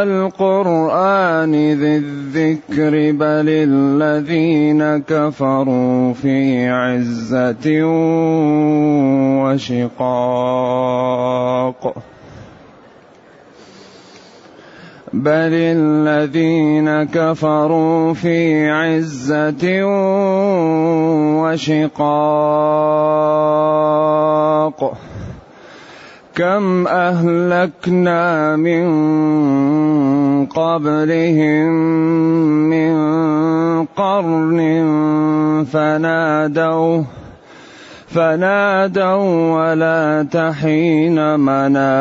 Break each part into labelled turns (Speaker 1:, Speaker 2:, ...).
Speaker 1: والقرآن ذي الذكر بل الذين كفروا في عزة وشقاق. بل الذين كفروا في عزة وشقاق. كم أهلكنا من قبلهم من قرن فنادوا فنادوا ولا تحين مناص.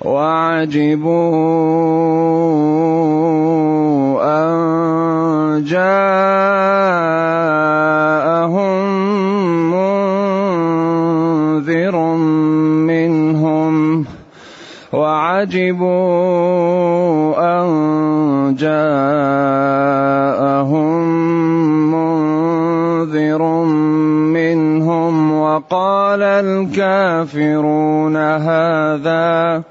Speaker 1: وعجبوا أن جاءهم منذر منهم وعجبوا أن جاءهم منذر منهم وقال الكافرون هذا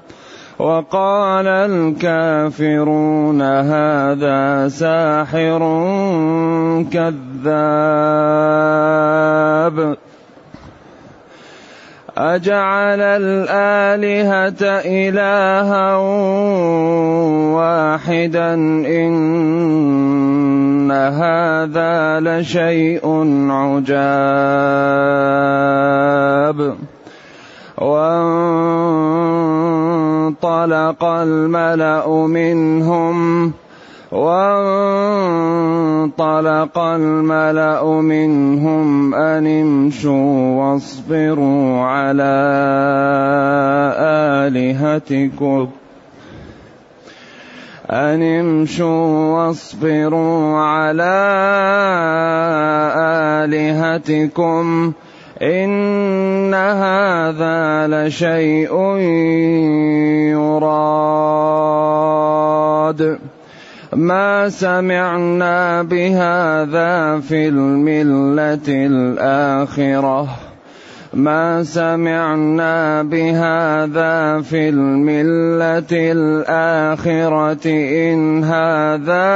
Speaker 1: وقال الكافرون هذا ساحر كذاب أجعل الآلهة إلها واحدا إن هذا لشيء عجاب. وانطلق الملأ منهم وانطلق الملأ منهم أن امشوا واصبروا على آلهتكم. أن امشوا واصبروا على آلهتكم. إن هذا لشيء يراد. ما سمعنا بهذا في الملة الآخرة. ما سمعنا بهذا في الملة الآخرة إن هذا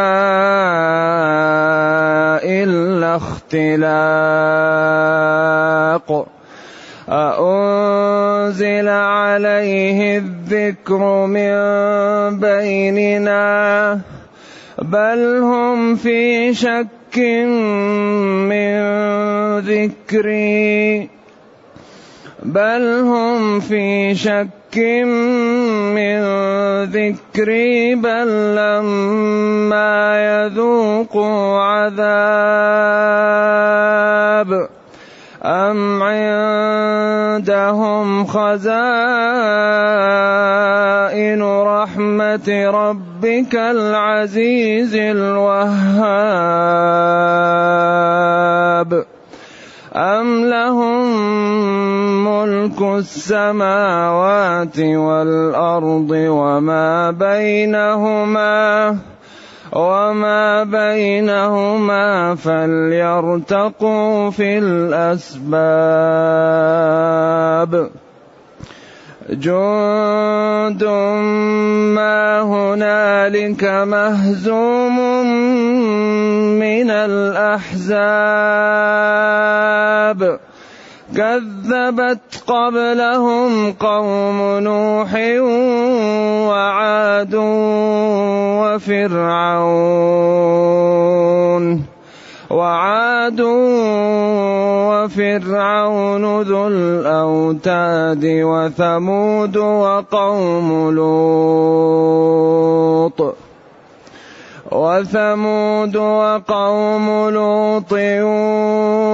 Speaker 1: إلا اختلاق. أأنزل عليه الذكر من بيننا. بل هم في شك من ذكري. بل هم في شك من ذكري. بل لما يذوقوا عذاب أم عندهم خزائن رحمة ربك العزيز الوهاب؟ أم لهم ملك السماوات والأرض وما بينهما؟ وما بينهما فليرتقوا في الأسباب جند ما هنالك مهزوم من الأحزاب كذبت قبلهم قوم نوح وعاد وفرعون وعاد وفرعون ذو الأوتاد وثمود وقوم لوط وثمود وقوم لوط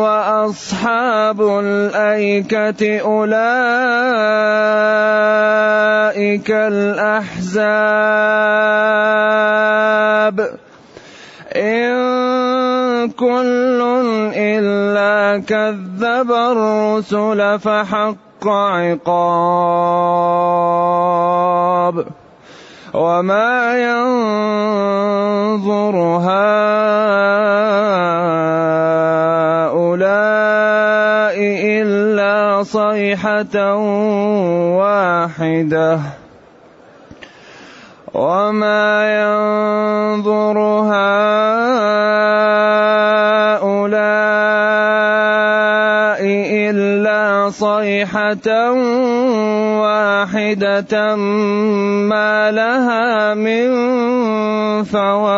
Speaker 1: وأصحاب الأيكة أولئك الأحزاب. إن كل إلا كذب الرسل فحق عقاب. وما ينظر هؤلاء إلا صيحة واحدة وما ينظر هؤلاء صيحة واحدة ما لها من فواق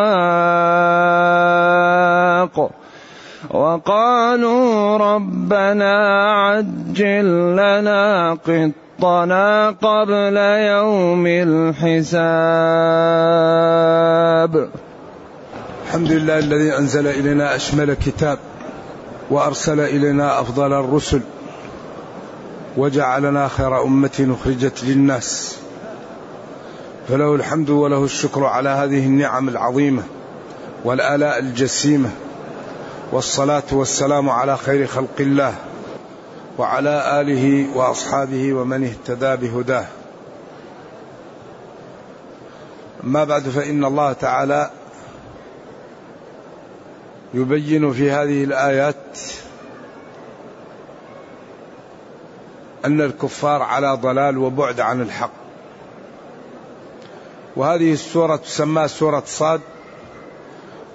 Speaker 1: وقالوا ربنا عجل لنا قطنا قبل يوم الحساب
Speaker 2: الحمد لله الذي انزل الينا اشمل كتاب وارسل الينا افضل الرسل وجعلنا خير أمة أخرجت للناس. فله الحمد وله الشكر على هذه النعم العظيمة والآلاء الجسيمة والصلاة والسلام على خير خلق الله وعلى آله وأصحابه ومن اهتدى بهداه. أما بعد فإن الله تعالى يبين في هذه الآيات أن الكفار على ضلال وبعد عن الحق. وهذه السورة تسمى سورة صاد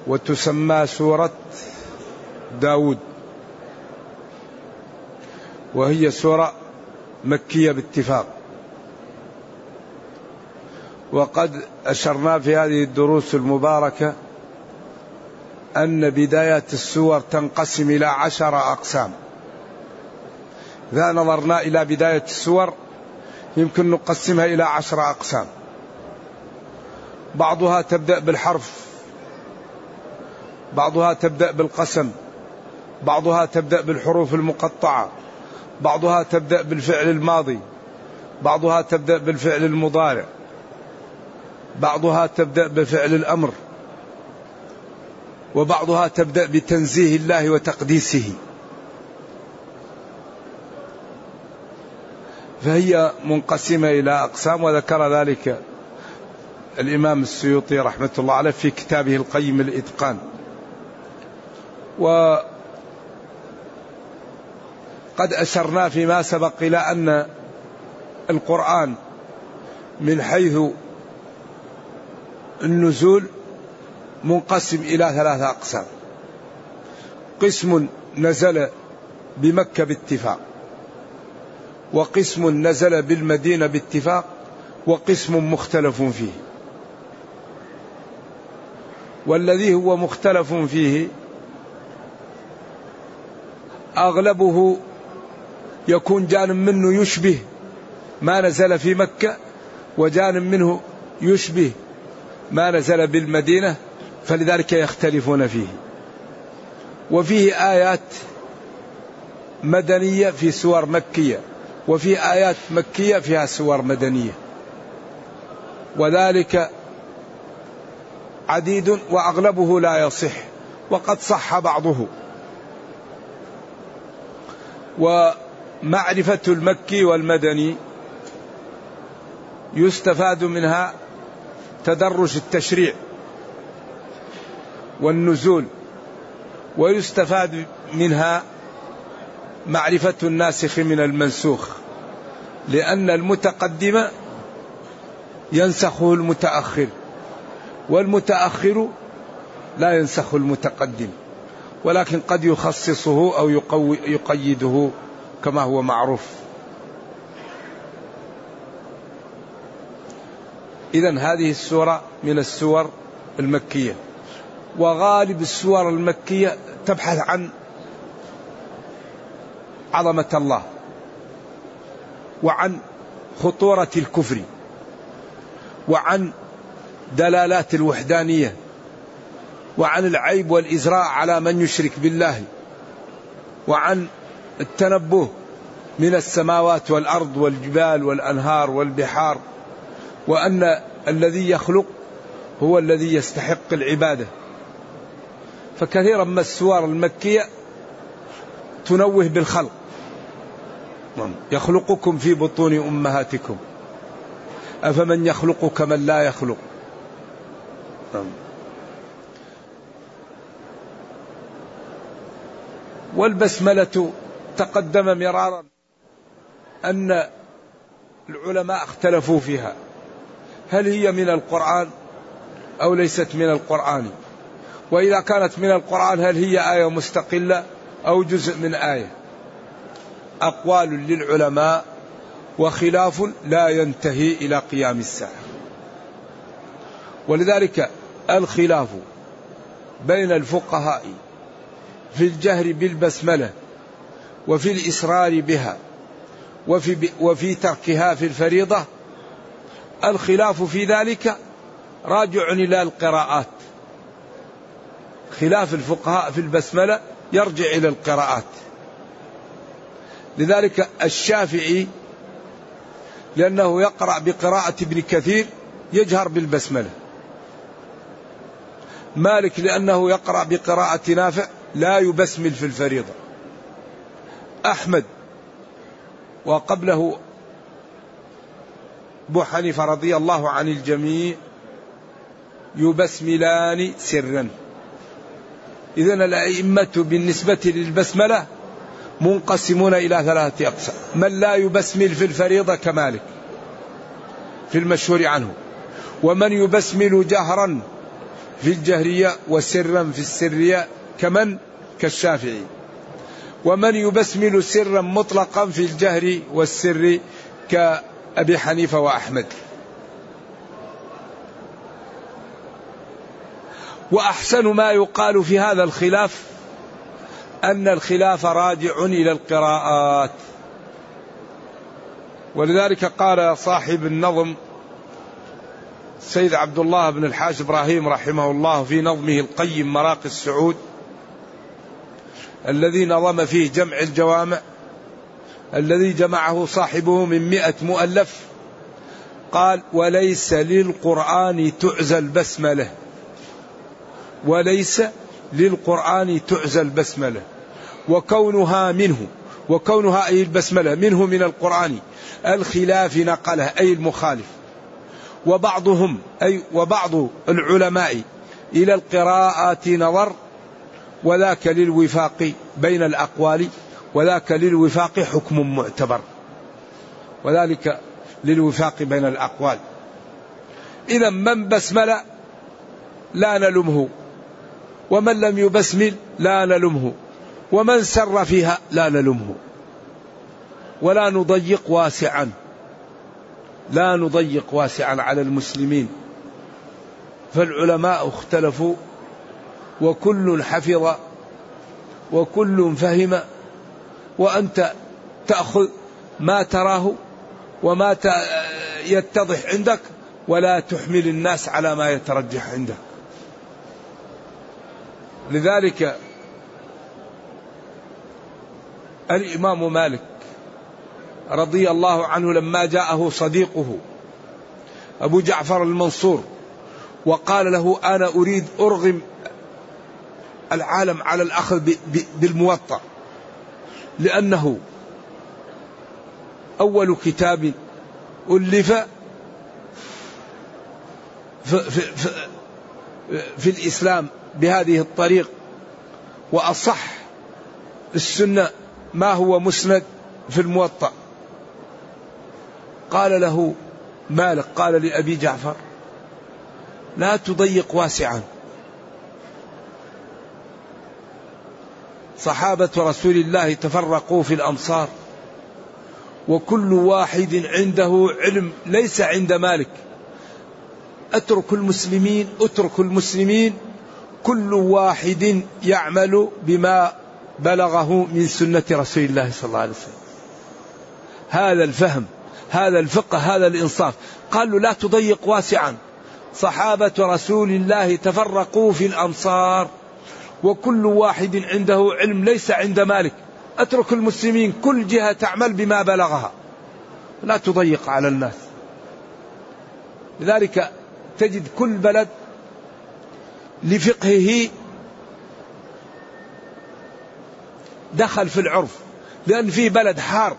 Speaker 2: وتسمى سورة داود. وهي سورة مكية باتفاق. وقد أشرنا في هذه الدروس المباركة أن بداية السور تنقسم إلى عشر أقسام. إذا نظرنا إلى بداية السور يمكن نقسمها إلى عشر أقسام. بعضها تبدأ بالحرف بعضها تبدأ بالقسم بعضها تبدأ بالحروف المقطعة بعضها تبدأ بالفعل الماضي بعضها تبدأ بالفعل المضارع بعضها تبدأ بفعل الأمر وبعضها تبدأ بتنزيه الله وتقديسه. فهي منقسمة إلى أقسام وذكر ذلك الإمام السيوطي رحمة الله عليه في كتابه القيم الاتقان و قد أشرنا فيما سبق إلى أن القرآن من حيث النزول منقسم إلى ثلاثة أقسام. قسم نزل بمكة باتفاق. وقسم نزل بالمدينة باتفاق وقسم مختلف فيه. والذي هو مختلف فيه أغلبه يكون جانب منه يشبه ما نزل في مكة وجانب منه يشبه ما نزل بالمدينة فلذلك يختلفون فيه. وفيه آيات مدنية في سور مكية. وفي آيات مكية فيها سور مدنية. وذلك عديد وأغلبه لا يصح وقد صح بعضه. ومعرفة المكي والمدني يستفاد منها تدرج التشريع والنزول ويستفاد منها معرفة الناسخ من المنسوخ لأن المتقدم ينسخه المتأخر والمتأخر لا ينسخ المتقدم ولكن قد يخصصه أو يقوي يقيده كما هو معروف. إذا هذه السورة من السور المكية وغالب السور المكية تبحث عن عظمة الله وعن خطورة الكفر وعن دلالات الوحدانية وعن العيب والإزراء على من يشرك بالله وعن التنبه من السماوات والأرض والجبال والأنهار والبحار وأن الذي يخلق هو الذي يستحق العبادة فكثيرا ما السور المكية تنوه بالخلق. نعم. يخلقكم في بطون أمهاتكم. أفمن يخلق كمن لا يخلق؟ نعم. والبسملة تقدم مرارا أن العلماء اختلفوا فيها. هل هي من القرآن أو ليست من القرآن؟ وإذا كانت من القرآن هل هي آية مستقلة؟ أو جزء من آية. أقوال للعلماء وخلاف لا ينتهي إلى قيام الساعة. ولذلك الخلاف بين الفقهاء في الجهر بالبسملة وفي الإسرار بها وفي, وفي تركها في الفريضة الخلاف في ذلك راجع إلى القراءات. خلاف الفقهاء في البسملة يرجع إلى القراءات. لذلك الشافعي لأنه يقرأ بقراءة ابن كثير يجهر بالبسملة. مالك لأنه يقرأ بقراءة نافع لا يبسمل في الفريضة. أحمد وقبله أبو حنيفة رضي الله عن الجميع يبسملان سرا. إذا الأئمة بالنسبة للبسملة منقسمون إلى ثلاثة أقسام. من لا يبسمل في الفريضة كمالك في المشهور عنه. ومن يبسمل جهرا في الجهرية وسرا في السرية كمن؟ كالشافعي. ومن يبسمل سرا مطلقا في الجهر والسر كأبي حنيفة وأحمد. وأحسن ما يقال في هذا الخلاف أن الخلاف راجع إلى القراءات. ولذلك قال صاحب النظم سيد عبد الله بن الحاج إبراهيم رحمه الله في نظمه القيم مراقي السعود الذي نظم فيه جمع الجوامع الذي جمعه صاحبه من مئة مؤلف قال وليس للقرآن تعزى البسملة. وليس للقرآن تعزى البسملة. وكونها منه وكونها أي البسملة منه من القرآن الخلاف نقله أي المخالف. وبعضهم أي وبعض العلماء إلى القراءات نظر وذاك للوفاق بين الأقوال وذاك للوفاق حكم معتبر. وذلك للوفاق بين الأقوال. إذا من بسمل لا نلمه ومن لم يبسمل لا نلمه ومن سر فيها لا نلمه. ولا نضيق واسعا لا نضيق واسعا على المسلمين. فالعلماء اختلفوا وكل حفظ وكل فهم وأنت تأخذ ما تراه وما يتضح عندك ولا تحمل الناس على ما يترجح عندك. لذلك الإمام مالك رضي الله عنه لما جاءه صديقه أبو جعفر المنصور وقال له أنا أريد أرغم العالم على الأخذ بالموطأ لأنه أول كتاب ألف في, في, في, في الإسلام بهذه الطريق وأصح السنة ما هو مسند في الموطأ. قال له مالك قال لأبي جعفر لا تضيق واسعا. صحابة رسول الله تفرقوا في الأمصار وكل واحد عنده علم ليس عند مالك. أترك المسلمين أترك المسلمين كل واحد يعمل بما بلغه من سنة رسول الله صلى الله عليه وسلم. هذا الفهم هذا الفقه هذا الإنصاف. قال له لا تضيق واسعا. صحابة رسول الله تفرقوا في الأمصار وكل واحد عنده علم ليس عند مالك. أترك المسلمين كل جهة تعمل بما بلغها. لا تضيق على الناس. لذلك تجد كل بلد لفقهه دخل في العرف لأن في بلد حار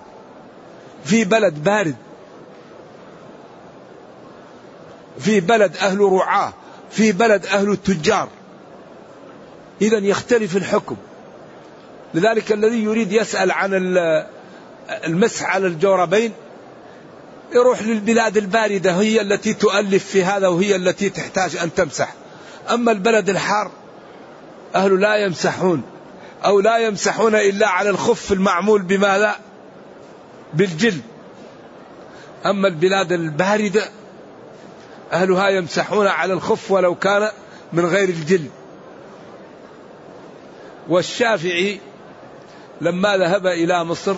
Speaker 2: في بلد بارد في بلد أهل رعاة في بلد أهل التجار. إذا يختلف الحكم. لذلك الذي يريد يسأل عن المسح على الجوربين يروح للبلاد الباردة هي التي تؤلف في هذا وهي التي تحتاج أن تمسح. أما البلد الحار أهل لا يمسحون أو لا يمسحون إلا على الخف المعمول بماذا؟ بالجلد. أما البلاد الباردة أهلها يمسحون على الخف ولو كان من غير الجلد. والشافعي لما ذهب إلى مصر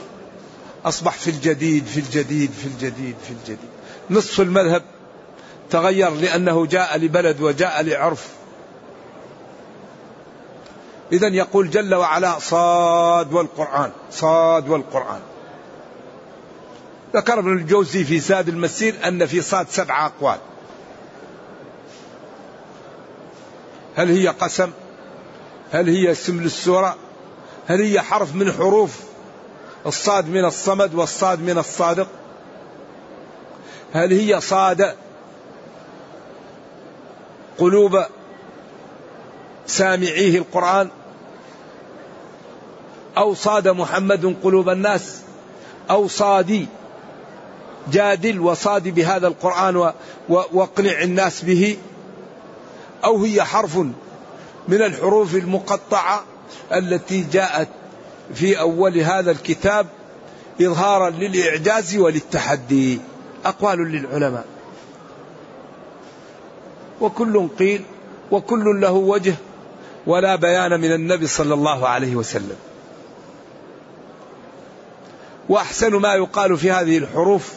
Speaker 2: أصبح في الجديد في الجديد في الجديد في الجديد. نصف المذهب تغير لأنه جاء لبلد وجاء لعرف. إذا يقول جل وعلا صاد والقرآن صاد والقرآن. ذكر ابن الجوزي في زاد المسير أن في صاد سبع أقوال. هل هي قسم؟ هل هي اسم للسورة هل هي حرف من حروف؟ الصاد من الصمد والصاد من الصادق. هل هي صاد قلوب سامعيه القرآن؟ أو صاد محمد قلوب الناس أو صادي جادل وصاد بهذا القرآن واقنع الناس به أو هي حرف من الحروف المقطعة التي جاءت في أول هذا الكتاب إظهارا للإعجاز وللتحدي. أقوال للعلماء. وكل قيل وكل له وجه ولا بيان من النبي صلى الله عليه وسلم. وأحسن ما يقال في هذه الحروف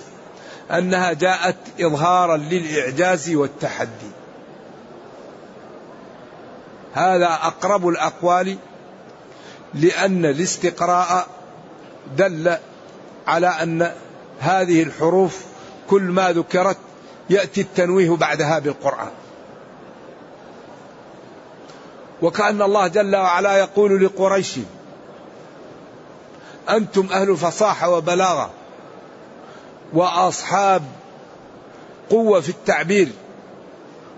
Speaker 2: أنها جاءت اظهارا للإعجاز والتحدي. هذا أقرب الأقوال لأن الاستقراء دل على أن هذه الحروف كل ما ذكرت يأتي التنويه بعدها بالقرآن. وكأن الله جل وعلا يقول لقريش أنتم أهل فصاحة وبلاغة وأصحاب قوة في التعبير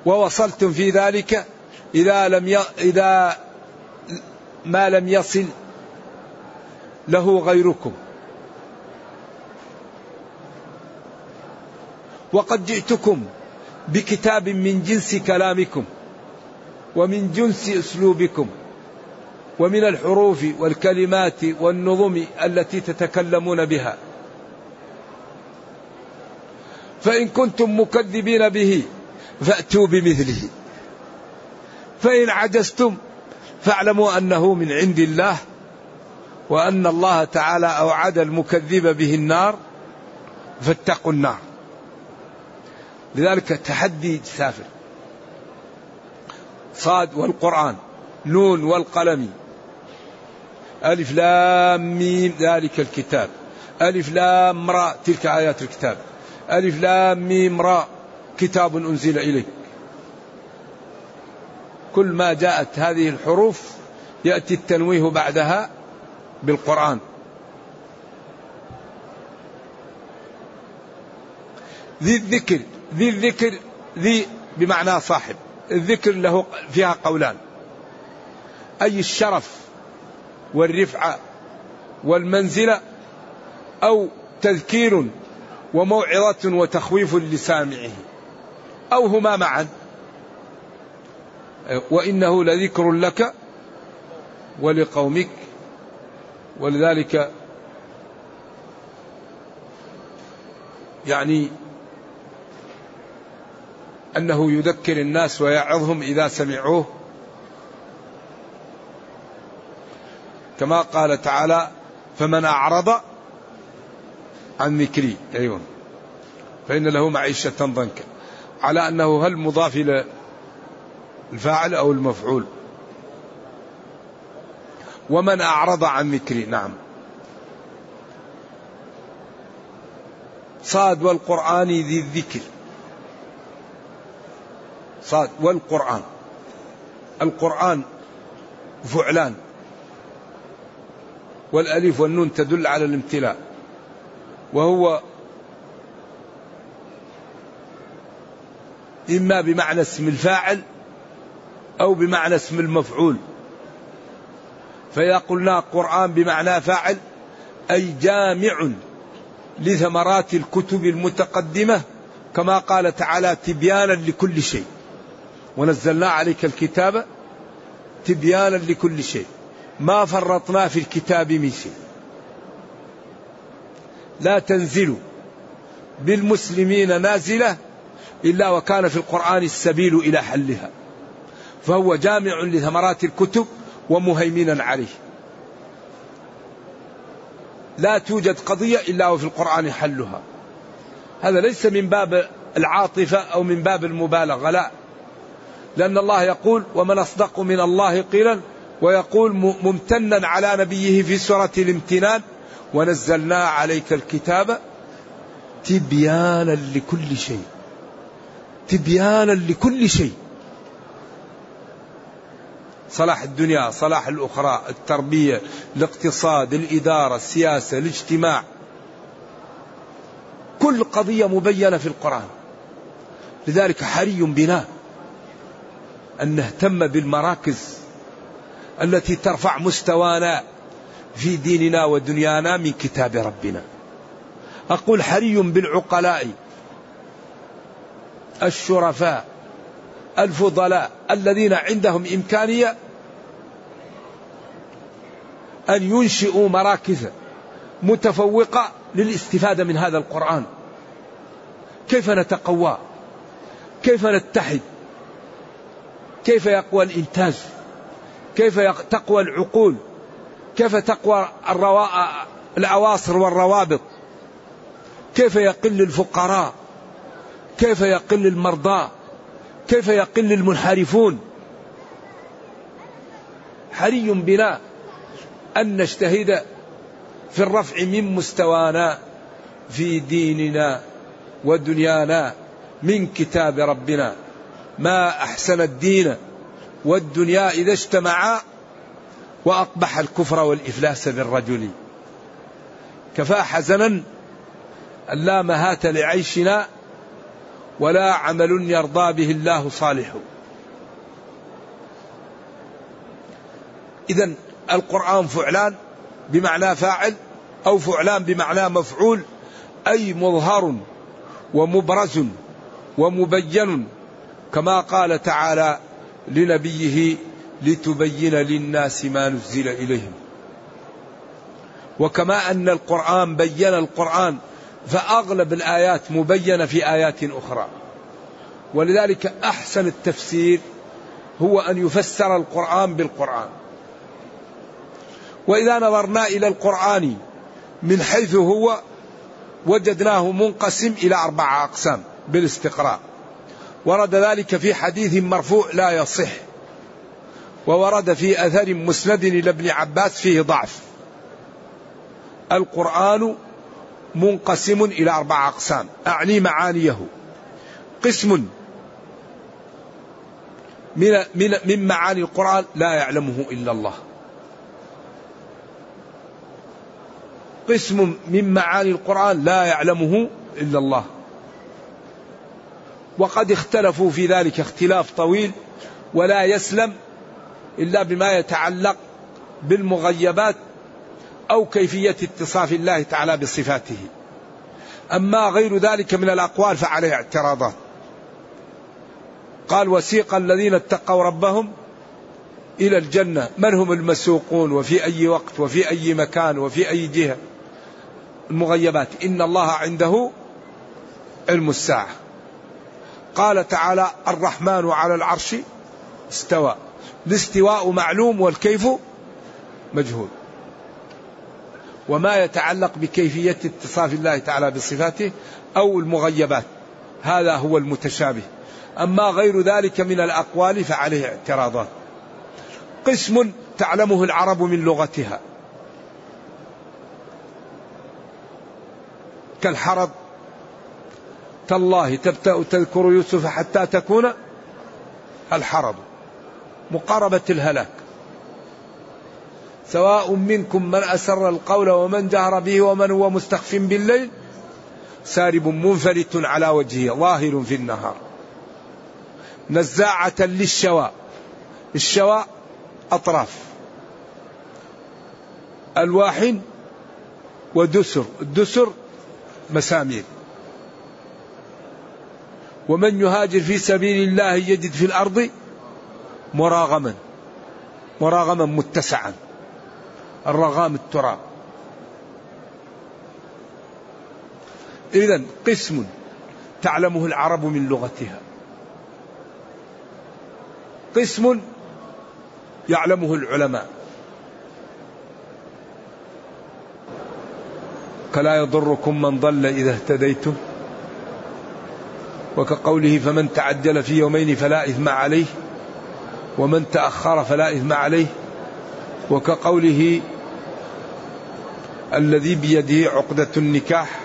Speaker 2: ووصلتم في ذلك إذا لم ي... إذا ما لم يصل له غيركم. وقد جئتكم بكتاب من جنس كلامكم ومن جنس أسلوبكم. ومن الحروف والكلمات والنظم التي تتكلمون بها. فإن كنتم مكذبين به فأتوا بمثله. فإن عجزتم فاعلموا أنه من عند الله وأن الله تعالى أوعد المكذب به النار. فاتقوا النار. لذلك تحدي سافر. صاد والقرآن نون والقلم ألف لام ميم ذلك الكتاب. ألف لام را تلك آيات الكتاب. ألف لام ميم را كتاب أنزل إليك. كل ما جاءت هذه الحروف يأتي التنويه بعدها بالقرآن. ذي الذكر ذي الذكر ذي بمعنى صاحب. الذكر له فيها قولان. أي الشرف والرفعة والمنزلة أو تذكير وموعظة وتخويف لسامعه أو هما معا. وإنه لذكر لك ولقومك. ولذلك يعني أنه يذكر الناس ويعظهم إذا سمعوه. كما قال تعالى فمن أعرض عن ذكري أيوة. فإن له معيشة ضنكا. على أنه هل مضاف إلى الفاعل أو المفعول؟ ومن أعرض عن ذكري نعم. صاد والقرآن ذي الذكر. صاد والقرآن. القرآن فعلان. والألف والنون تدل على الامتلاء. وهو إما بمعنى اسم الفاعل أو بمعنى اسم المفعول. فإذا قلنا قرآن بمعنى فاعل أي جامع لثمرات الكتب المتقدمة كما قال تعالى تبيانا لكل شيء. ونزلنا عليك الكتاب تبيانا لكل شيء. ما فرطنا في الكتاب من شيء. لا تنزل بالمسلمين نازلة إلا وكان في القرآن السبيل إلى حلها. فهو جامع لثمرات الكتب ومهيمنا عليه. لا توجد قضية إلا وفي القرآن حلها. هذا ليس من باب العاطفة أو من باب المبالغة لا. لأن الله يقول ومن أصدق من الله قيلا ويقول ممتنا على نبيه في سورة الامتنان ونزلنا عليك الكتاب تبيانا لكل شيء. تبيانا لكل شيء. صلاح الدنيا صلاح الأخرى التربية الاقتصاد الإدارة السياسة الاجتماع. كل قضية مبينة في القرآن. لذلك حري بنا أن نهتم بالمراكز التي ترفع مستوانا في ديننا ودنيانا من كتاب ربنا. أقول حري بالعقلاء الشرفاء الفضلاء الذين عندهم إمكانية أن ينشئوا مراكز متفوقة للاستفادة من هذا القرآن. كيف نتقوى؟ كيف نتحد؟ كيف يقوى الإنتاج؟ كيف تقوى العقول؟ كيف تقوى الروا... الأواصر والروابط؟ كيف يقل الفقراء؟ كيف يقل المرضى؟ كيف يقل المنحرفون؟ حري بنا أن نجتهد في الرفع من مستوانا في ديننا ودنيانا من كتاب ربنا. ما أحسن الدين والدنيا إذا اجتمعا وأقبح الكفر والإفلاس بالرجل. كفى حزنا أن لا مهات لعيشنا ولا عمل يرضى به الله صالح. إذا القرآن فعلان بمعنى فاعل أو فعلان بمعنى مفعول أي مظهر ومبرز ومبين كما قال تعالى لنبيه لتبين للناس ما نزل إليهم. وكما أن القرآن بين القرآن فأغلب الآيات مبينة في آيات أخرى. ولذلك أحسن التفسير هو أن يفسر القرآن بالقرآن. وإذا نظرنا إلى القرآن من حيث هو وجدناه منقسم إلى أربعة أقسام بالاستقراء. ورد ذلك في حديث مرفوع لا يصح وورد في أثر مسند إلى ابن عباس فيه ضعف. القرآن منقسم إلى أربع أقسام أعني معانيه. قسم من من من معاني القرآن لا يعلمه إلا الله. قسم من معاني القرآن لا يعلمه إلا الله. وقد اختلفوا في ذلك اختلاف طويل ولا يسلم إلا بما يتعلق بالمغيبات أو كيفية اتصاف الله تعالى بصفاته. أما غير ذلك من الأقوال فعليه اعتراضات. قال وسيق الذين اتقوا ربهم إلى الجنة. من هم المسوقون؟ وفي أي وقت؟ وفي أي مكان؟ وفي أي جهة؟ المغيبات. إن الله عنده علم الساعة. قال تعالى الرحمن على العرش استوى. الاستواء معلوم والكيف مجهول. وما يتعلق بكيفية اتصاف الله تعالى بصفاته أو المغيبات. هذا هو المتشابه. أما غير ذلك من الأقوال فعليه اعتراضات قسم تعلمه العرب من لغتها. كالحرض تالله تبتأ تذكر يوسف حتى تكون الحرض مقاربة الهلاك. سواء منكم من أسر القول ومن جهر به ومن هو مستخف بالليل سارب منفلت على وجهه ظاهر في النهار. نزاعة للشوى الشوى أطراف. ألواح ودسر الدسر مسامير. ومن يهاجر في سبيل الله يجد في الأرض مراغما مراغما متسعا الرغام التراب. إذا قسم تعلمه العرب من لغتها. قسم يعلمه العلماء. كلا يضركم من ضل إذا اهتديتم. وكقوله فمن تعجل في يومين فلا إثم عليه ومن تأخر فلا إثم عليه وكقوله الذي بيده عقدة النكاح.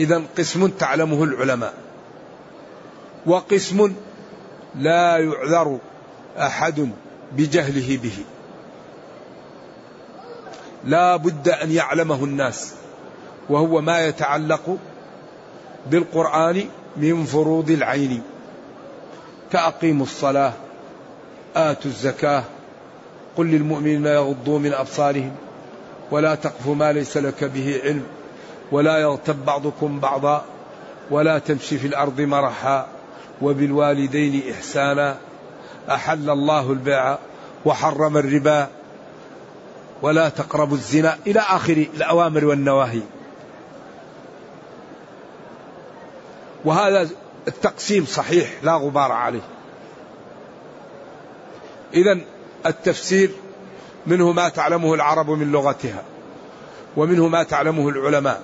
Speaker 2: إذا قسم تعلمه العلماء وقسم لا يعذر أحد بجهله به. لا بد أن يعلمه الناس. وهو ما يتعلق بالقرآن من فروض العين. كأقيموا الصلاة آتوا الزكاة قل للمؤمنين يغضوا من أبصارهم ولا تقف ما ليس لك به علم ولا يغتب بعضكم بعضا ولا تمشي في الأرض مرحا وبالوالدين إحسانا. أحل الله البيع وحرم الربا ولا تقربوا الزنا إلى آخر الأوامر والنواهي. وهذا التقسيم صحيح لا غبار عليه. إذا التفسير منه ما تعلمه العرب من لغتها ومنه ما تعلمه العلماء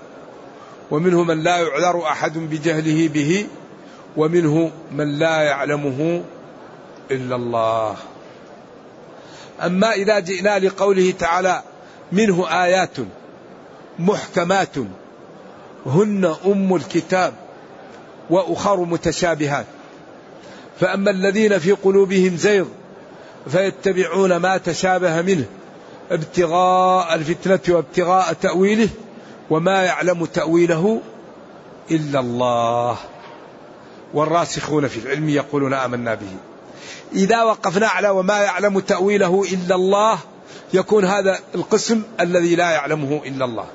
Speaker 2: ومنه من لا يعذر أحد بجهله به ومنه من لا يعلمه إلا الله. أما إذا جئنا لقوله تعالى منه آيات محكمات هن أم الكتاب. وأخر متشابهات. فأما الذين في قلوبهم زيغ فيتبعون ما تشابه منه ابتغاء الفتنة وابتغاء تأويله وما يعلم تأويله إلا الله. والراسخون في العلم يقولون آمنا به. إذا وقفنا على وما يعلم تأويله إلا الله يكون هذا القسم الذي لا يعلمه إلا الله.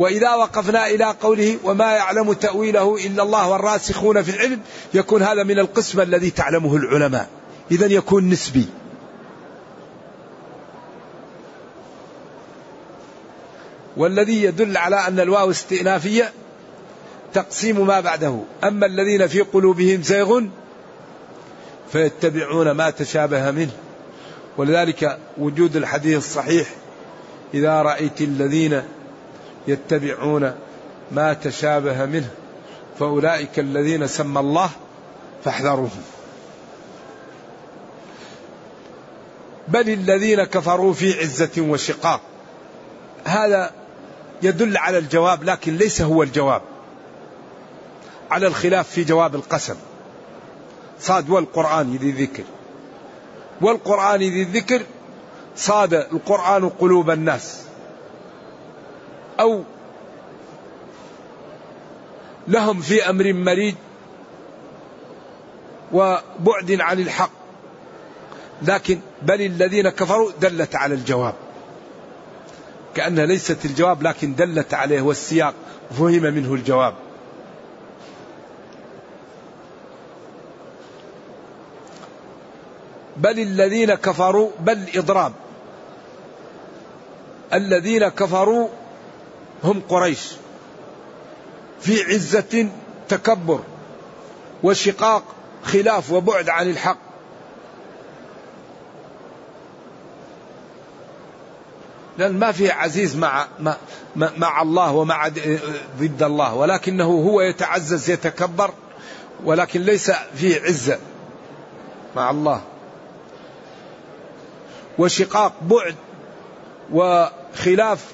Speaker 2: وإذا وقفنا إلى قوله وما يعلم تأويله إلا الله والراسخون في العلم يكون هذا من القسم الذي تعلمه العلماء. إذا يكون نسبي. والذي يدل على أن الواو استئنافية تقسيم ما بعده. أما الذين في قلوبهم زيغ فيتبعون ما تشابه منه. ولذلك وجود الحديث الصحيح إذا رأيت الذين يتبعون ما تشابه منه فأولئك الذين سمى الله فاحذروهم. بل الذين كفروا في عزة وشقاق. هذا يدل على الجواب لكن ليس هو الجواب. على الخلاف في جواب القسم. صاد والقرآن ذي الذكر. والقرآن ذي الذكر صاد القرآن قلوب الناس. أو لهم في أمر مريد وبعد عن الحق. لكن بل الذين كفروا دلت على الجواب. كأنها ليست الجواب لكن دلت عليه والسياق فهم منه الجواب. بل الذين كفروا بل إضراب. الذين كفروا هم قريش. في عزة تكبر وشقاق خلاف وبعد عن الحق. لأن ما في عزيز مع مع, مع الله ومع ضد الله ولكنه هو يتعزز يتكبر ولكن ليس فيه عزة مع الله. وشقاق بعد وخلاف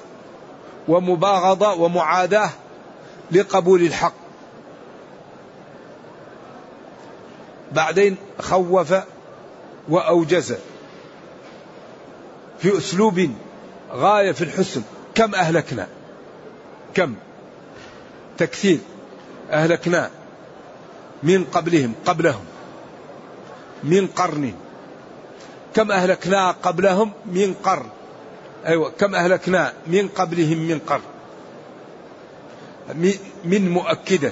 Speaker 2: ومباغضة ومعاداة لقبول الحق. بعدين خوف وأوجز في أسلوب غاية في الحسن. كم أهلكنا؟ كم؟ تكثير. أهلكنا من قبلهم قبلهم من قرن كم أهلكنا قبلهم؟ من قرن. أيوة كم أهلكنا من قبلهم من قرن. من مؤكدة.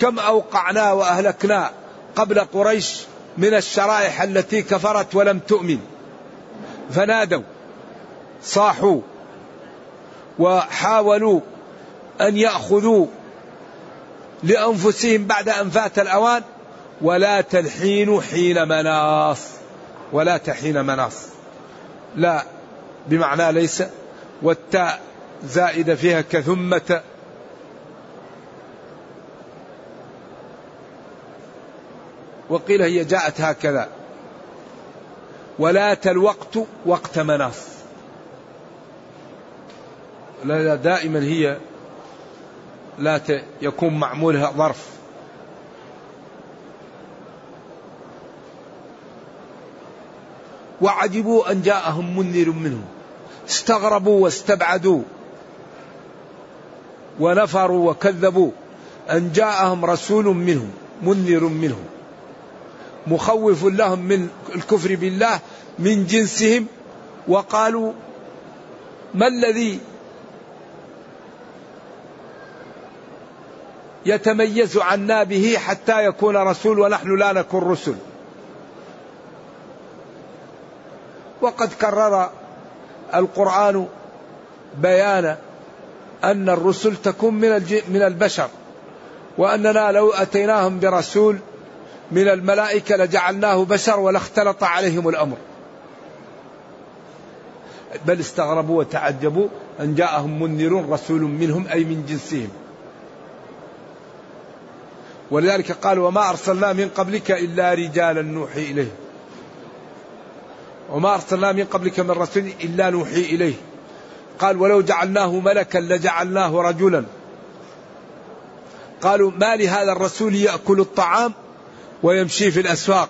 Speaker 2: كم أوقعنا وأهلكنا قبل قريش من الشرائح التي كفرت ولم تؤمن. فنادوا صاحوا وحاولوا أن يأخذوا لأنفسهم بعد أن فات الأوان. ولا تلحين حين مناص. ولا تحين مناص. لا بمعنى ليس. والتاء زائدة فيها كثمة. وقيل هي جاءت هكذا. ولا الوقت وقت مناص. لا دائما هي لا يكون معمولها ظرف. وعجبوا أن جاءهم منذر منهم. استغربوا واستبعدوا. ونفروا وكذبوا أن جاءهم رسول منهم منذر منهم. مخوف لهم من الكفر بالله من جنسهم. وقالوا ما الذي يتميز عنا به حتى يكون رسول ونحن لا نكون رسل؟ وقد كرر القرآن بيان أن الرسل تكون من من البشر وأننا لو أتيناهم برسول من الملائكة لجعلناه بشر ولاختلط عليهم الأمر. بل استغربوا وتعجبوا أن جاءهم منذر رسول منهم أي من جنسهم. ولذلك قال وما أرسلنا من قبلك إلا رجالا نوحي إليه وما أرسلنا من قبلك من رسول إلا نوحي إليه. قال ولو جعلناه ملكا لجعلناه رجلا. قالوا ما لهذا الرسول يأكل الطعام ويمشي في الأسواق؟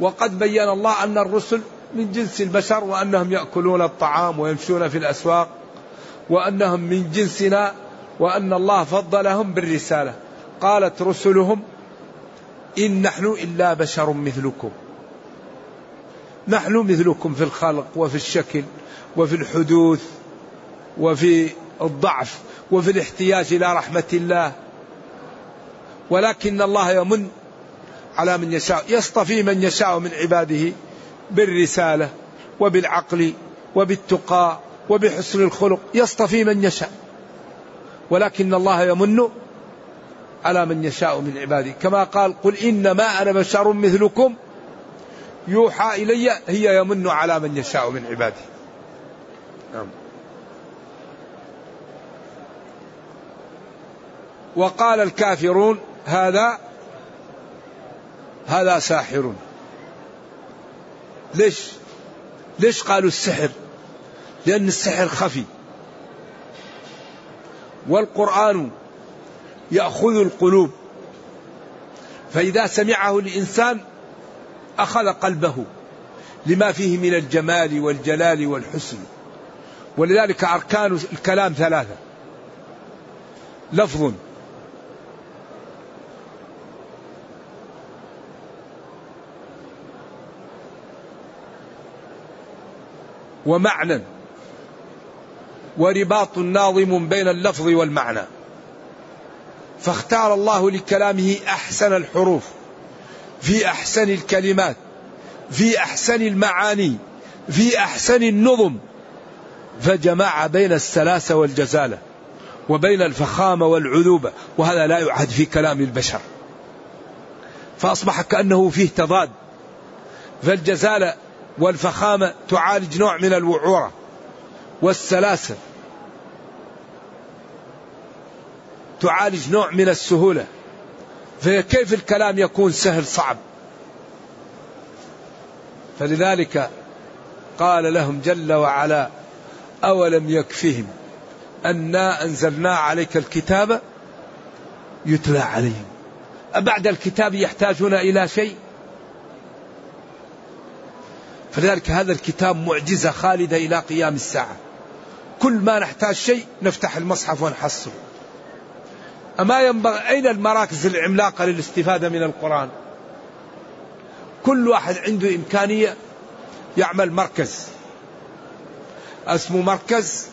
Speaker 2: وقد بين الله أن الرسل من جنس البشر وأنهم يأكلون الطعام ويمشون في الأسواق وأنهم من جنسنا وأن الله فضلهم بالرسالة. قالت رسلهم إن نحن إلا بشر مثلكم. نحن مثلكم في الخلق وفي الشكل وفي الحدوث وفي الضعف وفي الاحتياج إلى رحمة الله. ولكن الله يمن على من يشاء يصطفي من يشاء من عباده بالرسالة وبالعقل وبالتقى وبحسن الخلق. يصطفي من يشاء. ولكن الله يمن على من يشاء من عباده كما قال قل إنما أنا بشر مثلكم يوحى إلي هي يمن على من يشاء من عباده نعم. وقال الكافرون هذا هذا ساحر ليش؟ ليش قالوا السحر؟ لأن السحر خفي. والقرآن يأخذ القلوب. فإذا سمعه الإنسان أخذ قلبه لما فيه من الجمال والجلال والحسن. ولذلك أركان الكلام ثلاثة. لفظ. ومعنى. ورباط ناظم بين اللفظ والمعنى. فاختار الله لكلامه أحسن الحروف في أحسن الكلمات في أحسن المعاني في أحسن النظم. فجمع بين السلاسة والجزالة وبين الفخامة والعذوبة وهذا لا يعهد في كلام البشر. فأصبح كأنه فيه تضاد. فالجزالة والفخامة تعالج نوع من الوعورة والسلاسة. تعالج نوع من السهولة. فكيف الكلام يكون سهل صعب. فلذلك قال لهم جل وعلا أولم يكفهم أنا أنزلنا عليك الكتاب يتلى عليهم. أبعد الكتاب يحتاجون إلى شيء؟ فلذلك هذا الكتاب معجزة خالدة إلى قيام الساعة. كل ما نحتاج شيء نفتح المصحف ونحصله. أما ينبغي أين المراكز العملاقة للاستفادة من القرآن؟ كل واحد عنده إمكانية يعمل مركز. اسمه مركز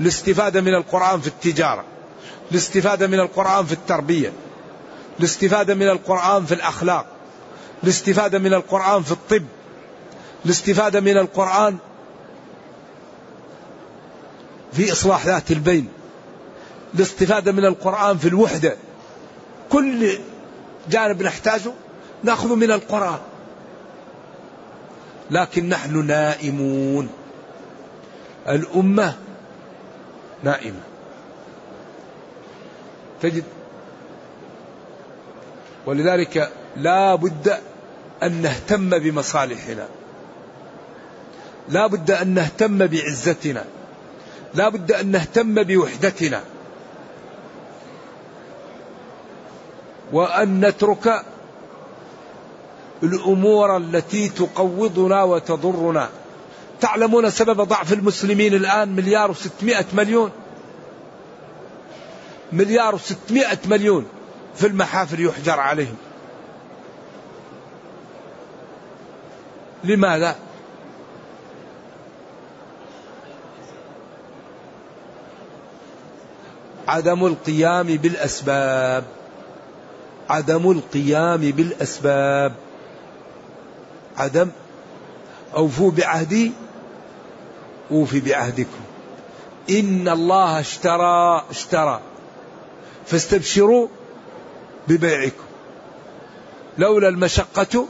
Speaker 2: الاستفادة من القرآن في التجارة الاستفادة من القرآن في التربية الاستفادة من القرآن في الأخلاق الاستفادة من القرآن في الطب الاستفادة من القرآن في إصلاح ذات البين. الاستفادة من القرآن في الوحدة. كل جانب نحتاجه نأخذ من القرآن. لكن نحن نائمون. الأمة نائمة. تجد. ولذلك لا بد أن نهتم بمصالحنا. لا بد أن نهتم بعزتنا. لا بد أن نهتم بوحدتنا. وأن نترك الأمور التي تقوضنا وتضرنا. تعلمون سبب ضعف المسلمين الآن مليار وستمائة مليون؟ مليار وستمائة مليون في المحافل يحجر عليهم. لماذا؟ عدم القيام بالأسباب. عدم القيام بالأسباب. عدم أوفوا بعهدي أوفي بعهدكم. إن الله اشترى اشترى. فاستبشروا ببيعكم. لولا المشقة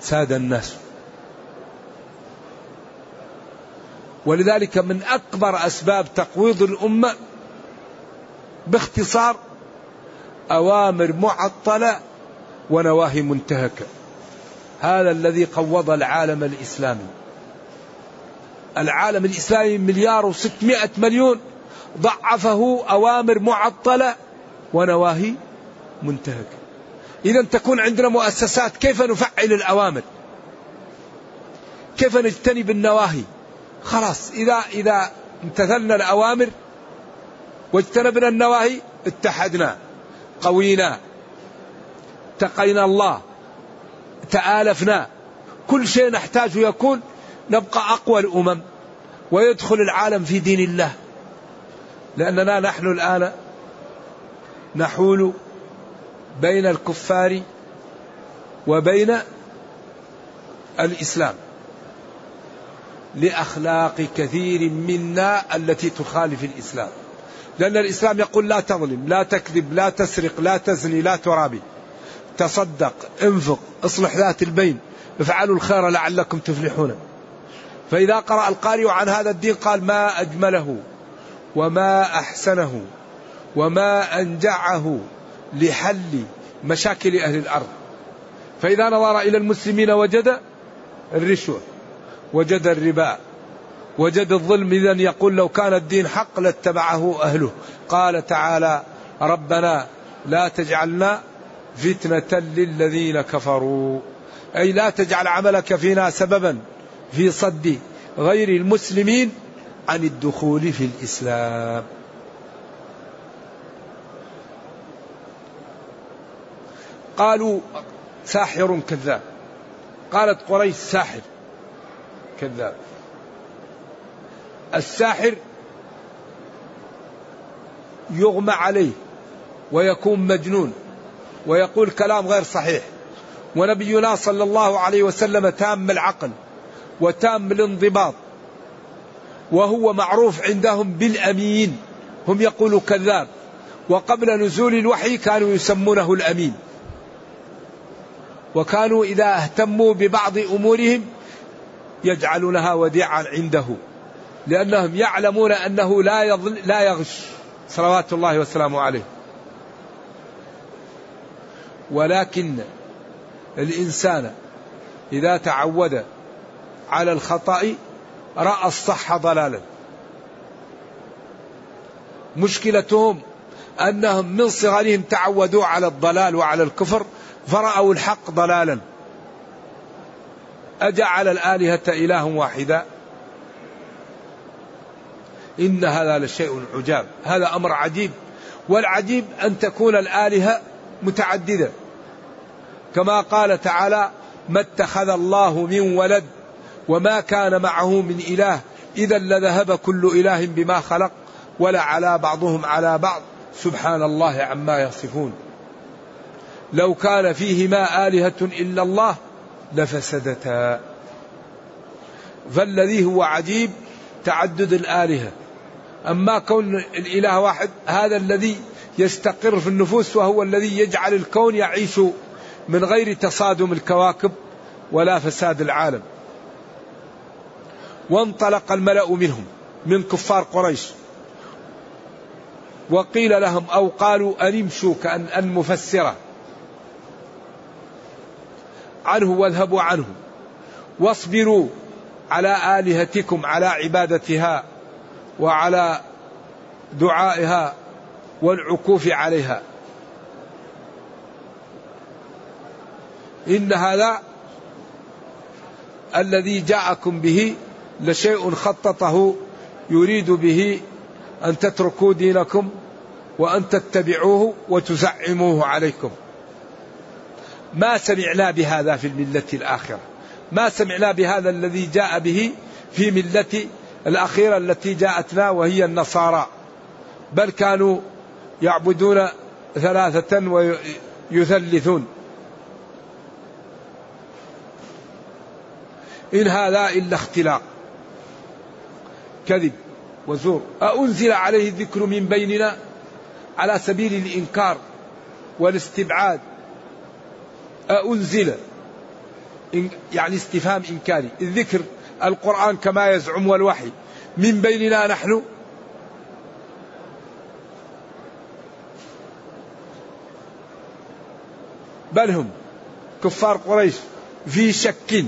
Speaker 2: ساد الناس. ولذلك من أكبر أسباب تقويض الأمة باختصار أوامر معطلة ونواهي منتهكة. هذا الذي قوض العالم الإسلامي. العالم الإسلامي مليار وستمائة مليون ضعفه أوامر معطلة ونواهي منتهكة. إذا تكون عندنا مؤسسات كيف نفعل الأوامر؟ كيف نجتنب النواهي خلاص إذا إذا امتثلنا الأوامر واجتنبنا النواهي اتحدنا. قوينا اتقينا الله تآلفنا. كل شيء نحتاجه يكون نبقى أقوى الأمم ويدخل العالم في دين الله. لأننا نحن الآن نحول بين الكفار وبين الإسلام. لأخلاق كثير منا التي تخالف الإسلام. لأن الإسلام يقول لا تظلم، لا تكذب، لا تسرق، لا تزني، لا ترابي. تصدق، انفق، اصلح ذات البين، افعلوا الخير لعلكم تفلحون. فإذا قرأ القارئ عن هذا الدين قال ما أجمله وما أحسنه وما أنجعه لحل مشاكل أهل الأرض. فإذا نظر إلى المسلمين وجد الرشوة وجد الربا وجد الظلم إذا يقول لو كان الدين حق لاتبعه أهله. قال تعالى ربنا لا تجعلنا فتنة للذين كفروا. أي لا تجعل عملك فينا سببا في صد غير المسلمين عن الدخول في الإسلام. قالوا ساحر كذاب. قالت قريش ساحر كذاب. الساحر يغمى عليه ويكون مجنون ويقول كلام غير صحيح. ونبينا صلى الله عليه وسلم تام العقل وتام الانضباط وهو معروف عندهم بالأمين. هم يقولوا كذاب. وقبل نزول الوحي كانوا يسمونه الأمين. وكانوا إذا اهتموا ببعض أمورهم يجعلونها وديعا عنده. لأنهم يعلمون أنه لا يضل لا يغش. صلوات الله وسلامه عليه. ولكن الإنسان إذا تعود على الخطأ رأى الصح ضلالا. مشكلتهم أنهم من صغرهم تعودوا على الضلال وعلى الكفر فرأوا الحق ضلالا. أجعل الآلهة إله واحدا. إن هذا لشيء عجاب هذا أمر عجيب والعجيب أن تكون الآلهة متعددة. كما قال تعالى ما اتخذ الله من ولد وما كان معه من إله إذا لذهب كل إله بما خلق ولا على بعضهم على بعض. سبحان الله عما يصفون. لو كان فيهما آلهة إلا الله لفسدتا. فالذي هو عجيب تعدد الآلهة. أما كون الإله واحد هذا الذي يستقر في النفوس وهو الذي يجعل الكون يعيش من غير تصادم الكواكب ولا فساد العالم. وانطلق الملأ منهم من كفار قريش. وقيل لهم أو قالوا أن امشوا كأن أن مفسرة عنه واذهبوا عنه. واصبروا على آلهتكم على عبادتها. وعلى دعائها والعكوف عليها. إن هذا الذي جاءكم به لشيء خططه يريد به أن تتركوا دينكم وأن تتبعوه وتزعموه عليكم. ما سمعنا بهذا في الملة الآخرة. ما سمعنا بهذا الذي جاء به في ملة الأخيرة التي جاءتنا وهي النصارى. بل كانوا يعبدون ثلاثة ويثلثون. إن هذا إلا اختلاق كذب وزور. أأنزل عليه الذكر من بيننا على سبيل الإنكار والاستبعاد. أأنزل. يعني استفهام إنكاري. الذكر القرآن كما يزعم والوحي. من بيننا نحن؟ بل هم كفار قريش. في شك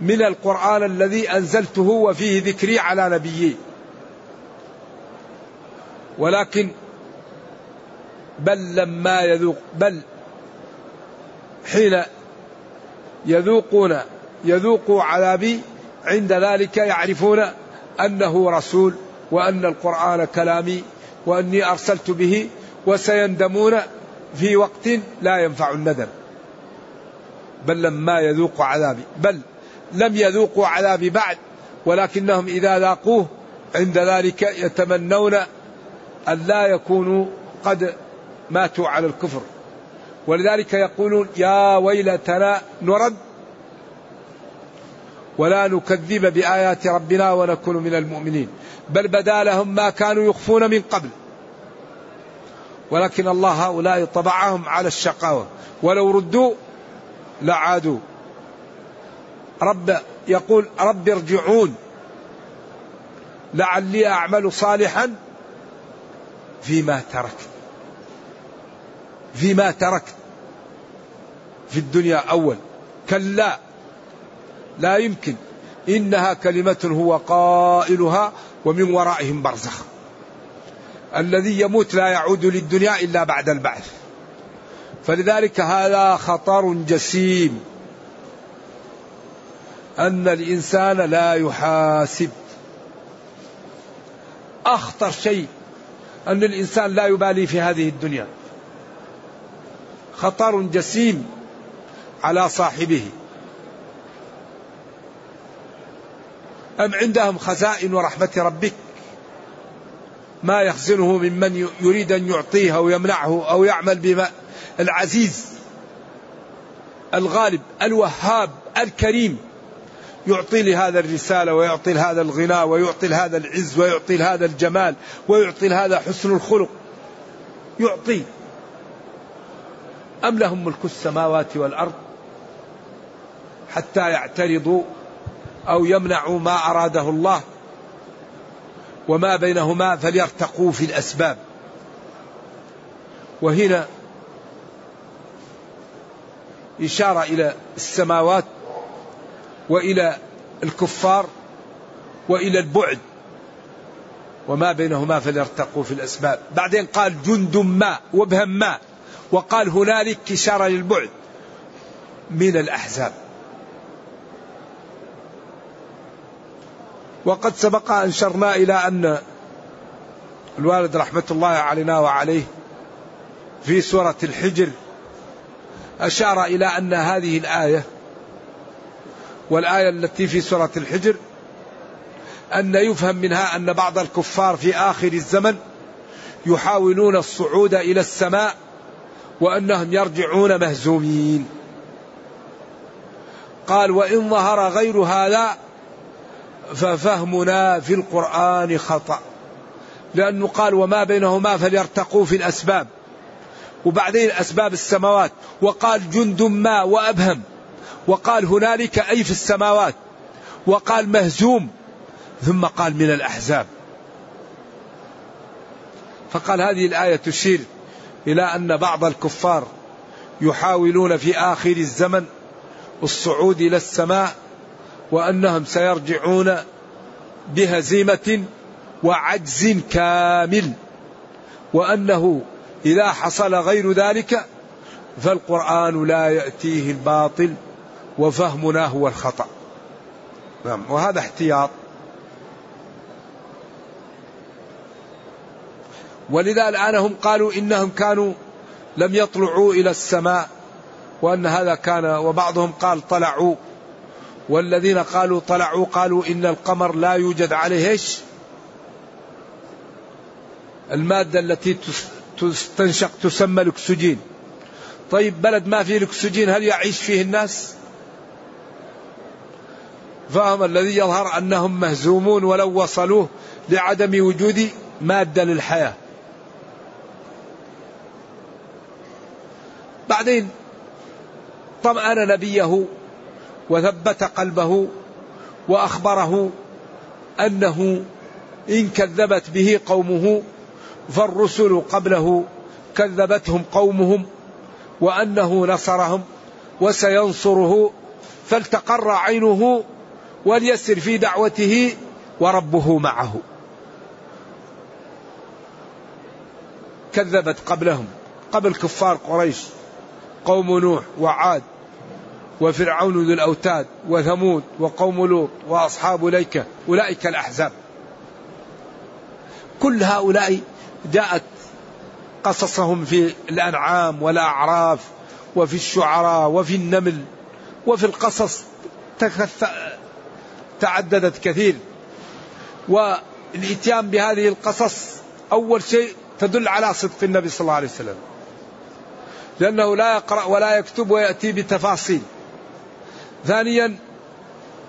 Speaker 2: من القرآن الذي أنزلته وفيه ذكري على نبيي. ولكن بل لما يذوق بل حين يذوقون يذوقوا عذابي عند ذلك يعرفون أنه رسول وأن القرآن كلامي وأني أرسلت به وسيندمون في وقت لا ينفع الندم بل لما يذوقوا عذابي بل لم يذوقوا عذابي بعد ولكنهم إذا ذاقوه عند ذلك يتمنون أن لا يكونوا قد ماتوا على الكفر. ولذلك يقولون يا ويلتنا نرد ولا نكذب بآيات ربنا ونكون من المؤمنين. بل بدا لهم ما كانوا يخفون من قبل. ولكن الله هؤلاء طبعهم على الشقاوة. ولو ردوا لعادوا. رب يقول رب ارجعون. لعلي أعمل صالحا فيما تركت. فيما تركت. في الدنيا أول. كلا. لا يمكن. إنها كلمة هو قائلها ومن ورائهم برزخ. الذي يموت لا يعود للدنيا إلا بعد البعث. فلذلك هذا خطر جسيم. أن الإنسان لا يحاسب. أخطر شيء أن الإنسان لا يبالي في هذه الدنيا. خطر جسيم على صاحبه. أم عندهم خزائن ورحمة ربك؟ ما يخزنه ممن يريد أن يعطيه أو يمنعه أو يعمل بما العزيز الغالب الوهاب الكريم يعطي لهذا الرسالة ويعطي لهذا الغنى ويعطي لهذا العز ويعطي لهذا الجمال ويعطي لهذا حسن الخلق. يعطي. أم لهم ملك السماوات والأرض؟ حتى يعترضوا أو يمنعوا ما أراده الله وما بينهما فليرتقوا في الأسباب. وهنا إشارة إلى السماوات وإلى الكفار وإلى البعد وما بينهما فليرتقوا في الأسباب. بعدين قال جند ما وابهم ما وقال هنالك إشارة للبعد من الأحزاب. وقد سبق أنشرنا إلى أن الوالد رحمة الله علينا وعليه في سورة الحجر أشار إلى أن هذه الآية والآية التي في سورة الحجر أن يفهم منها أن بعض الكفار في آخر الزمن يحاولون الصعود إلى السماء وأنهم يرجعون مهزومين. قال وإن ظهر غير هذا ففهمنا في القرآن خطأ. لأنه قال وما بينهما فليرتقوا في الأسباب. وبعدين أسباب السماوات. وقال جند ما وأبهم. وقال هنالك أي في السماوات. وقال مهزوم. ثم قال من الأحزاب. فقال هذه الآية تشير إلى أن بعض الكفار يحاولون في آخر الزمن الصعود إلى السماء وأنهم سيرجعون بهزيمة وعجز كامل. وأنه إذا حصل غير ذلك فالقرآن لا يأتيه الباطل وفهمنا هو الخطأ. نعم وهذا احتياط. ولذا الآن هم قالوا إنهم كانوا لم يطلعوا إلى السماء وأن هذا كان وبعضهم قال طلعوا. والذين قالوا طلعوا قالوا إن القمر لا يوجد عليه إيش؟ المادة التي تستنشق تسمى الأكسجين. طيب بلد ما فيه الأكسجين هل يعيش فيه الناس؟ فهم الذي يظهر أنهم مهزومون ولو وصلوه لعدم وجود مادة للحياة. بعدين طمأن نبيه وثبت قلبه وأخبره أنه إن كذبت به قومه فالرسل قبله كذبتهم قومهم وأنه نصرهم وسينصره فلتقر عينه وليسر في دعوته وربه معه. كذبت قبلهم قبل كفار قريش قوم نوح وعاد وفرعون ذو الأوتاد وثمود وقوم لوط وأصحاب ليكة أولئك الأحزاب. كل هؤلاء جاءت قصصهم في الأنعام والأعراف وفي الشعراء وفي النمل وفي القصص تعددت كثير. والإتيان بهذه القصص أول شيء تدل على صدق النبي صلى الله عليه وسلم. لأنه لا يقرأ ولا يكتب ويأتي بتفاصيل. ثانيا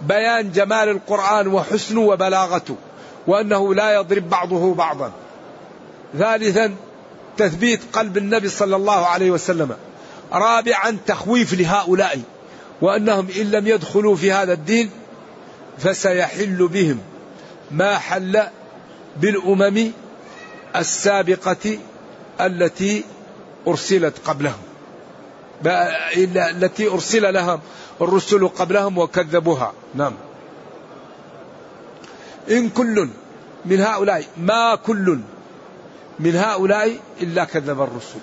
Speaker 2: بيان جمال القرآن وحسنه وبلاغته وأنه لا يضرب بعضه بعضا. ثالثا تثبيت قلب النبي صلى الله عليه وسلم. رابعا تخويف لهؤلاء وأنهم إن لم يدخلوا في هذا الدين فسيحل بهم ما حل بالأمم السابقة التي أرسلت قبلهم. التي أرسل لهم. الرسل قبلهم وكذبوها. نعم. إن كل من هؤلاء ما كل من هؤلاء إلا كذب الرسل.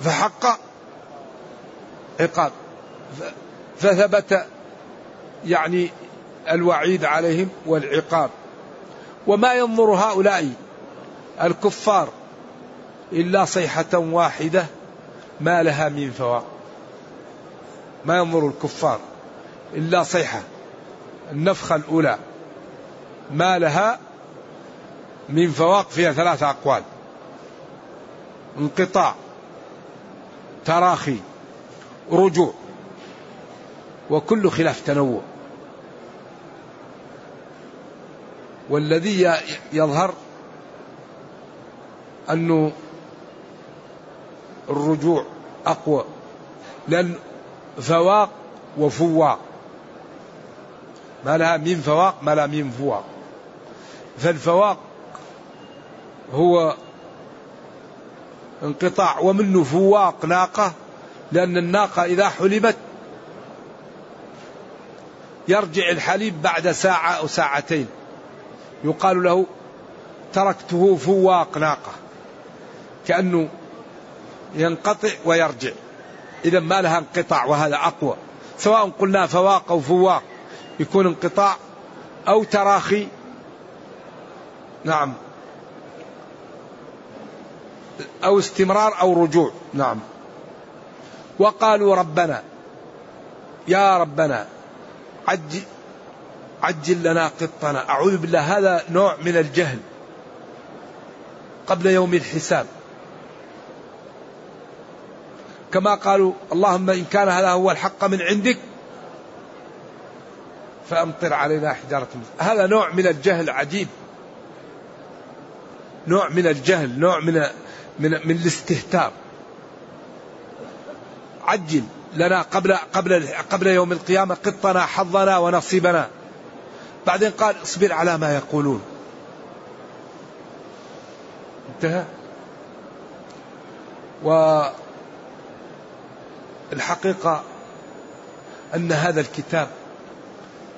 Speaker 2: فحق عقاب. فثبت يعني الوعيد عليهم والعقاب. وما ينظر هؤلاء الكفار إلا صيحة واحدة ما لها من فواق ما ينظر الكفار إلا صيحة. النفخة الأولى. ما لها من فواق فيها ثلاثة أقوال. انقطاع. تراخي. رجوع. وكل خلاف تنوع. والذي يظهر أنه الرجوع أقوى. لأن فواق وفواق. ما لها من فواق ما لها من فواق. فالفواق هو انقطاع ومنه فواق ناقة لأن الناقة إذا حلبت يرجع الحليب بعد ساعة أو ساعتين. يقال له تركته فواق ناقة كأنه ينقطع ويرجع. إذا ما لها انقطاع وهذا أقوى. سواء قلنا فواق أو فواق يكون انقطاع أو تراخي. نعم. أو استمرار أو رجوع. نعم. وقالوا ربنا يا ربنا عجل, عجل لنا قطنا. أعوذ بالله هذا نوع من الجهل قبل يوم الحساب. كما قالوا اللهم إن كان هذا هو الحق من عندك فأمطر علينا حجارة هذا نوع من الجهل عجيب. نوع من الجهل نوع من من من الاستهتار. عجل لنا قبل قبل قبل يوم القيامة قطنا حظنا ونصيبنا. بعدين قال اصبر على ما يقولون. انتهى. والحقيقة أن هذا الكتاب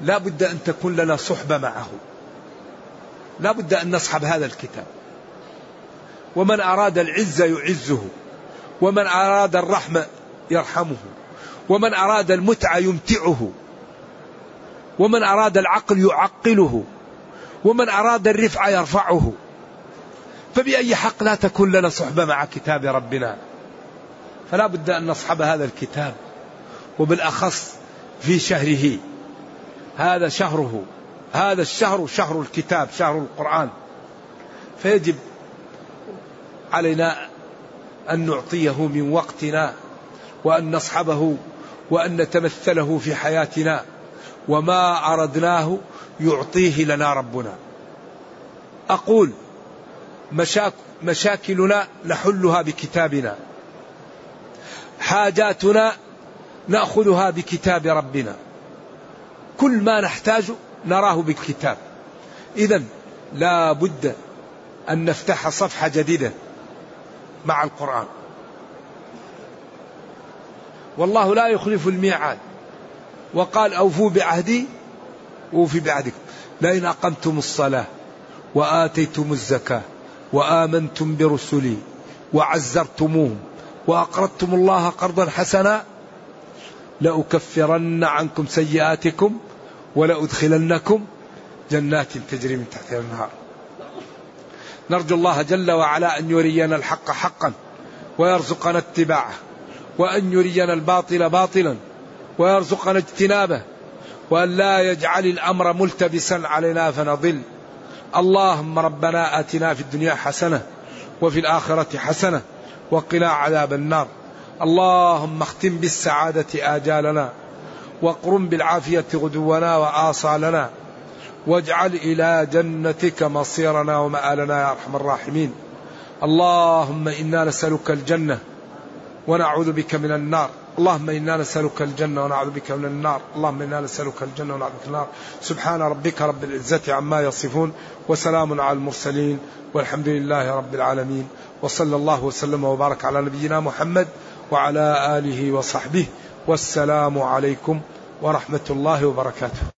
Speaker 2: لا بد أن تكون لنا صحبة معه. لا بد أن نصحب هذا الكتاب. ومن أراد العزة يعزه ومن أراد الرحمة يرحمه ومن أراد المتعة يمتعه ومن أراد العقل يعقله ومن أراد الرفعة يرفعه. فبأي حق لا تكون لنا صحبة مع كتاب ربنا؟ فلا بد أن نصحب هذا الكتاب وبالأخص في شهره. هذا شهره هذا الشهر شهر الكتاب شهر القرآن. فيجب علينا أن نعطيه من وقتنا وأن نصحبه وأن نتمثله في حياتنا وما أردناه يعطيه لنا ربنا. أقول مشاك مشاكلنا نحلها بكتابنا. حاجاتنا نأخذها بكتاب ربنا. كل ما نحتاج نراه بالكتاب. اذا لا بد أن نفتح صفحة جديدة مع القرآن. والله لا يخلف الميعاد. وقال أوفوا بعهدي أوفي بعهدكم لئن أقمتم الصلاة وآتيتم الزكاة وآمنتم برسلي وعزرتموهم وأقرضتم الله قرضا حسنا لأكفرن عنكم سيئاتكم ولأدخلنكم جنات تجري من تحتها النهار نرجو الله جل وعلا أن يرينا الحق حقا ويرزقنا اتباعه وأن يرينا الباطل باطلا ويرزقنا اجتنابه وأن لا يجعل الأمر ملتبسا علينا فنضل. اللهم ربنا آتنا في الدنيا حسنة وفي الآخرة حسنة وقنا عذاب النار. اللهم اختم بالسعادة آجالنا واقرم بالعافية غدونا وآصالنا واجعل إلى جنتك مصيرنا ومآلنا يا أرحم الراحمين. اللهم إنا نسألك الجنة ونعوذ بك من النار. اللهم إنا نسألك الجنة ونعوذ بك من النار. اللهم إنا نسألك الجنة ونعوذ بك من النار. سبحان ربك رب العزة عما يصفون وسلام على المرسلين والحمد لله رب العالمين. وصلى الله وسلم وبارك على نبينا محمد وعلى آله وصحبه. والسلام عليكم ورحمة الله وبركاته.